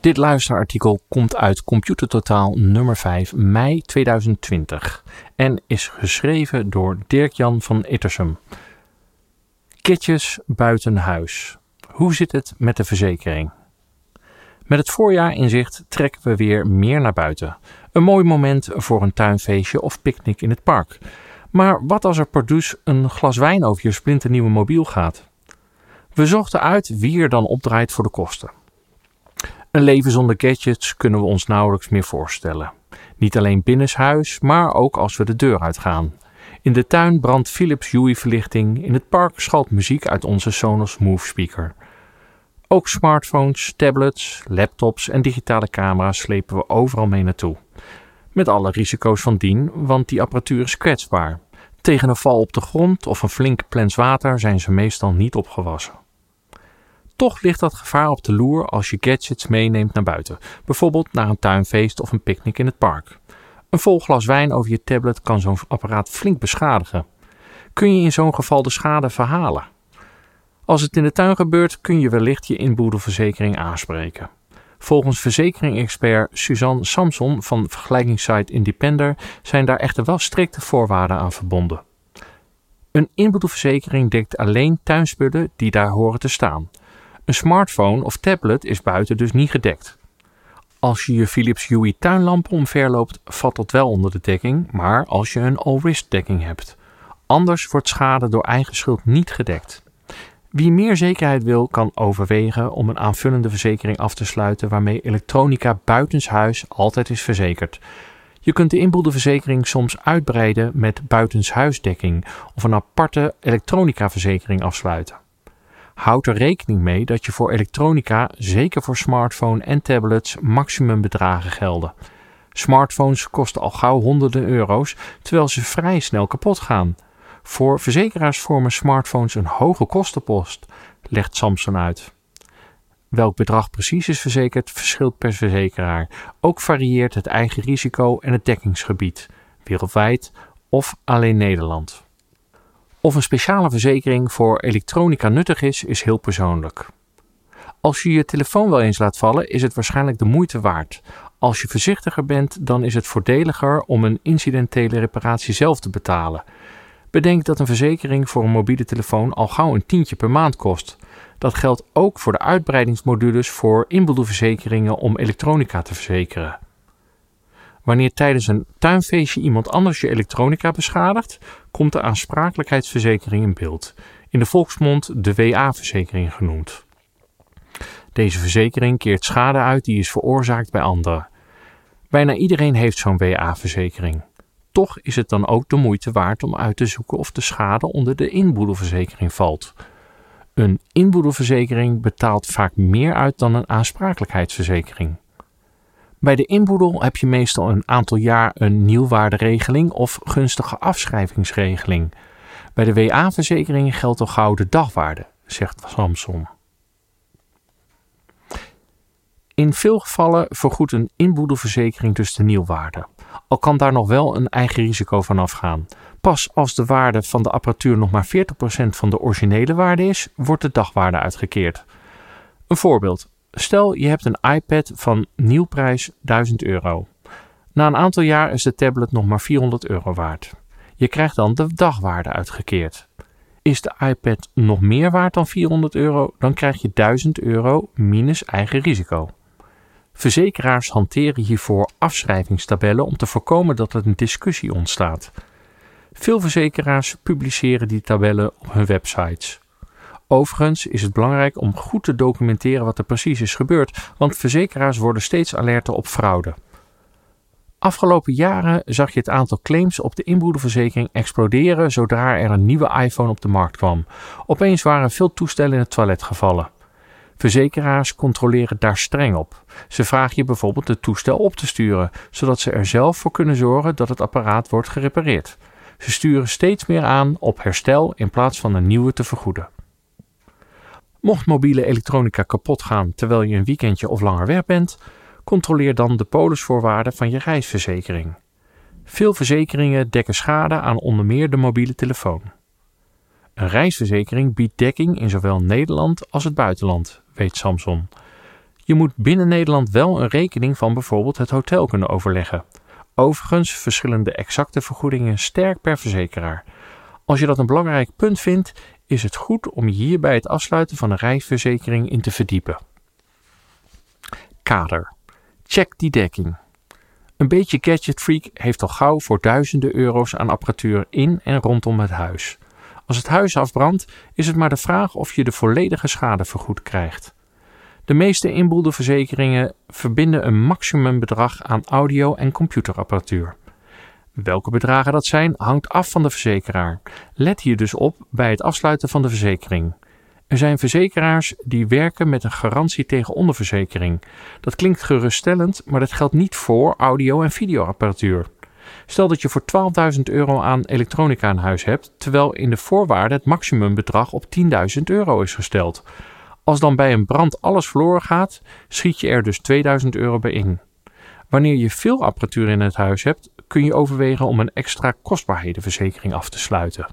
Dit luisterartikel komt uit Computer Totaal nummer 5 mei 2020 en is geschreven door Dirk-Jan van Ittersum. Kitjes buiten huis. Hoe zit het met de verzekering? Met het voorjaar in zicht trekken we weer meer naar buiten. Een mooi moment voor een tuinfeestje of picknick in het park. Maar wat als er produce een glas wijn over je splinternieuwe mobiel gaat? We zochten uit wie er dan opdraait voor de kosten. Een leven zonder gadgets kunnen we ons nauwelijks meer voorstellen. Niet alleen binnenshuis, maar ook als we de deur uitgaan. In de tuin brandt Philips Hue verlichting, in het park schalt muziek uit onze Sonos Move speaker. Ook smartphones, tablets, laptops en digitale camera's slepen we overal mee naartoe. Met alle risico's van dien, want die apparatuur is kwetsbaar. Tegen een val op de grond of een flinke plens water zijn ze meestal niet opgewassen. Toch ligt dat gevaar op de loer als je gadgets meeneemt naar buiten, bijvoorbeeld naar een tuinfeest of een picknick in het park. Een vol glas wijn over je tablet kan zo'n apparaat flink beschadigen. Kun je in zo'n geval de schade verhalen? Als het in de tuin gebeurt, kun je wellicht je inboedelverzekering aanspreken. Volgens verzekering-expert Suzanne Samson van vergelijkingssite Independer zijn daar echter wel strikte voorwaarden aan verbonden. Een inboedelverzekering dekt alleen tuinspullen die daar horen te staan. Een smartphone of tablet is buiten dus niet gedekt. Als je je Philips Hue tuinlamp omverloopt, valt dat wel onder de dekking, maar als je een all-risk dekking hebt. Anders wordt schade door eigen schuld niet gedekt. Wie meer zekerheid wil, kan overwegen om een aanvullende verzekering af te sluiten waarmee elektronica buitenshuis altijd is verzekerd. Je kunt de inboedelverzekering soms uitbreiden met buitenshuisdekking of een aparte elektronica-verzekering afsluiten. Houd er rekening mee dat je voor elektronica, zeker voor smartphone en tablets, maximumbedragen gelden. Smartphones kosten al gauw honderden euro's, terwijl ze vrij snel kapot gaan. Voor verzekeraars vormen smartphones een hoge kostenpost, legt Samson uit. Welk bedrag precies is verzekerd verschilt per verzekeraar. Ook varieert het eigen risico en het dekkingsgebied, wereldwijd of alleen Nederland. Of een speciale verzekering voor elektronica nuttig is, is heel persoonlijk. Als je je telefoon wel eens laat vallen, is het waarschijnlijk de moeite waard. Als je voorzichtiger bent, dan is het voordeliger om een incidentele reparatie zelf te betalen. Bedenk dat een verzekering voor een mobiele telefoon al gauw een tientje per maand kost. Dat geldt ook voor de uitbreidingsmodules voor inboedelverzekeringen om elektronica te verzekeren. Wanneer tijdens een tuinfeestje iemand anders je elektronica beschadigt, komt de aansprakelijkheidsverzekering in beeld, in de volksmond de WA-verzekering genoemd. Deze verzekering keert schade uit die is veroorzaakt bij anderen. Bijna iedereen heeft zo'n WA-verzekering. Toch is het dan ook de moeite waard om uit te zoeken of de schade onder de inboedelverzekering valt. Een inboedelverzekering betaalt vaak meer uit dan een aansprakelijkheidsverzekering. Bij de inboedel heb je meestal een aantal jaar een nieuwwaarderegeling of gunstige afschrijvingsregeling. Bij de WA-verzekering geldt al gauw de dagwaarde, zegt Samson. In veel gevallen vergoedt een inboedelverzekering dus de nieuwwaarde, al kan daar nog wel een eigen risico van afgaan. Pas als de waarde van de apparatuur nog maar 40% van de originele waarde is, wordt de dagwaarde uitgekeerd. Een voorbeeld. Stel je hebt een iPad van nieuwprijs 1000 euro. Na een aantal jaar is de tablet nog maar 400 euro waard. Je krijgt dan de dagwaarde uitgekeerd. Is de iPad nog meer waard dan 400 euro, dan krijg je 1000 euro minus eigen risico. Verzekeraars hanteren hiervoor afschrijvingstabellen om te voorkomen dat er een discussie ontstaat. Veel verzekeraars publiceren die tabellen op hun websites. Overigens is het belangrijk om goed te documenteren wat er precies is gebeurd, want verzekeraars worden steeds alerter op fraude. Afgelopen jaren zag je het aantal claims op de inboedelverzekering exploderen zodra er een nieuwe iPhone op de markt kwam. Opeens waren veel toestellen in het toilet gevallen. Verzekeraars controleren daar streng op. Ze vragen je bijvoorbeeld het toestel op te sturen, zodat ze er zelf voor kunnen zorgen dat het apparaat wordt gerepareerd. Ze sturen steeds meer aan op herstel in plaats van een nieuwe te vergoeden. Mocht mobiele elektronica kapot gaan terwijl je een weekendje of langer weg bent, controleer dan de polisvoorwaarden van je reisverzekering. Veel verzekeringen dekken schade aan onder meer de mobiele telefoon. Een reisverzekering biedt dekking in zowel Nederland als het buitenland, weet Samson. Je moet binnen Nederland wel een rekening van bijvoorbeeld het hotel kunnen overleggen. Overigens verschillen de exacte vergoedingen sterk per verzekeraar. Als je dat een belangrijk punt vindt, is het goed om je hier bij het afsluiten van een reisverzekering in te verdiepen. Kader. Check die dekking. Een beetje gadgetfreak heeft al gauw voor duizenden euro's aan apparatuur in en rondom het huis. Als het huis afbrandt, is het maar de vraag of je de volledige schade vergoed krijgt. De meeste inboedelverzekeringen verbinden een maximumbedrag aan audio- en computerapparatuur. Welke bedragen dat zijn, hangt af van de verzekeraar. Let hier dus op bij het afsluiten van de verzekering. Er zijn verzekeraars die werken met een garantie tegen onderverzekering. Dat klinkt geruststellend, maar dat geldt niet voor audio- en videoapparatuur. Stel dat je voor 12.000 euro aan elektronica in huis hebt, terwijl in de voorwaarden het maximumbedrag op 10.000 euro is gesteld. Als dan bij een brand alles verloren gaat, schiet je er dus 2000 euro bij in. Wanneer je veel apparatuur in het huis hebt, kun je overwegen om een extra kostbaarhedenverzekering af te sluiten.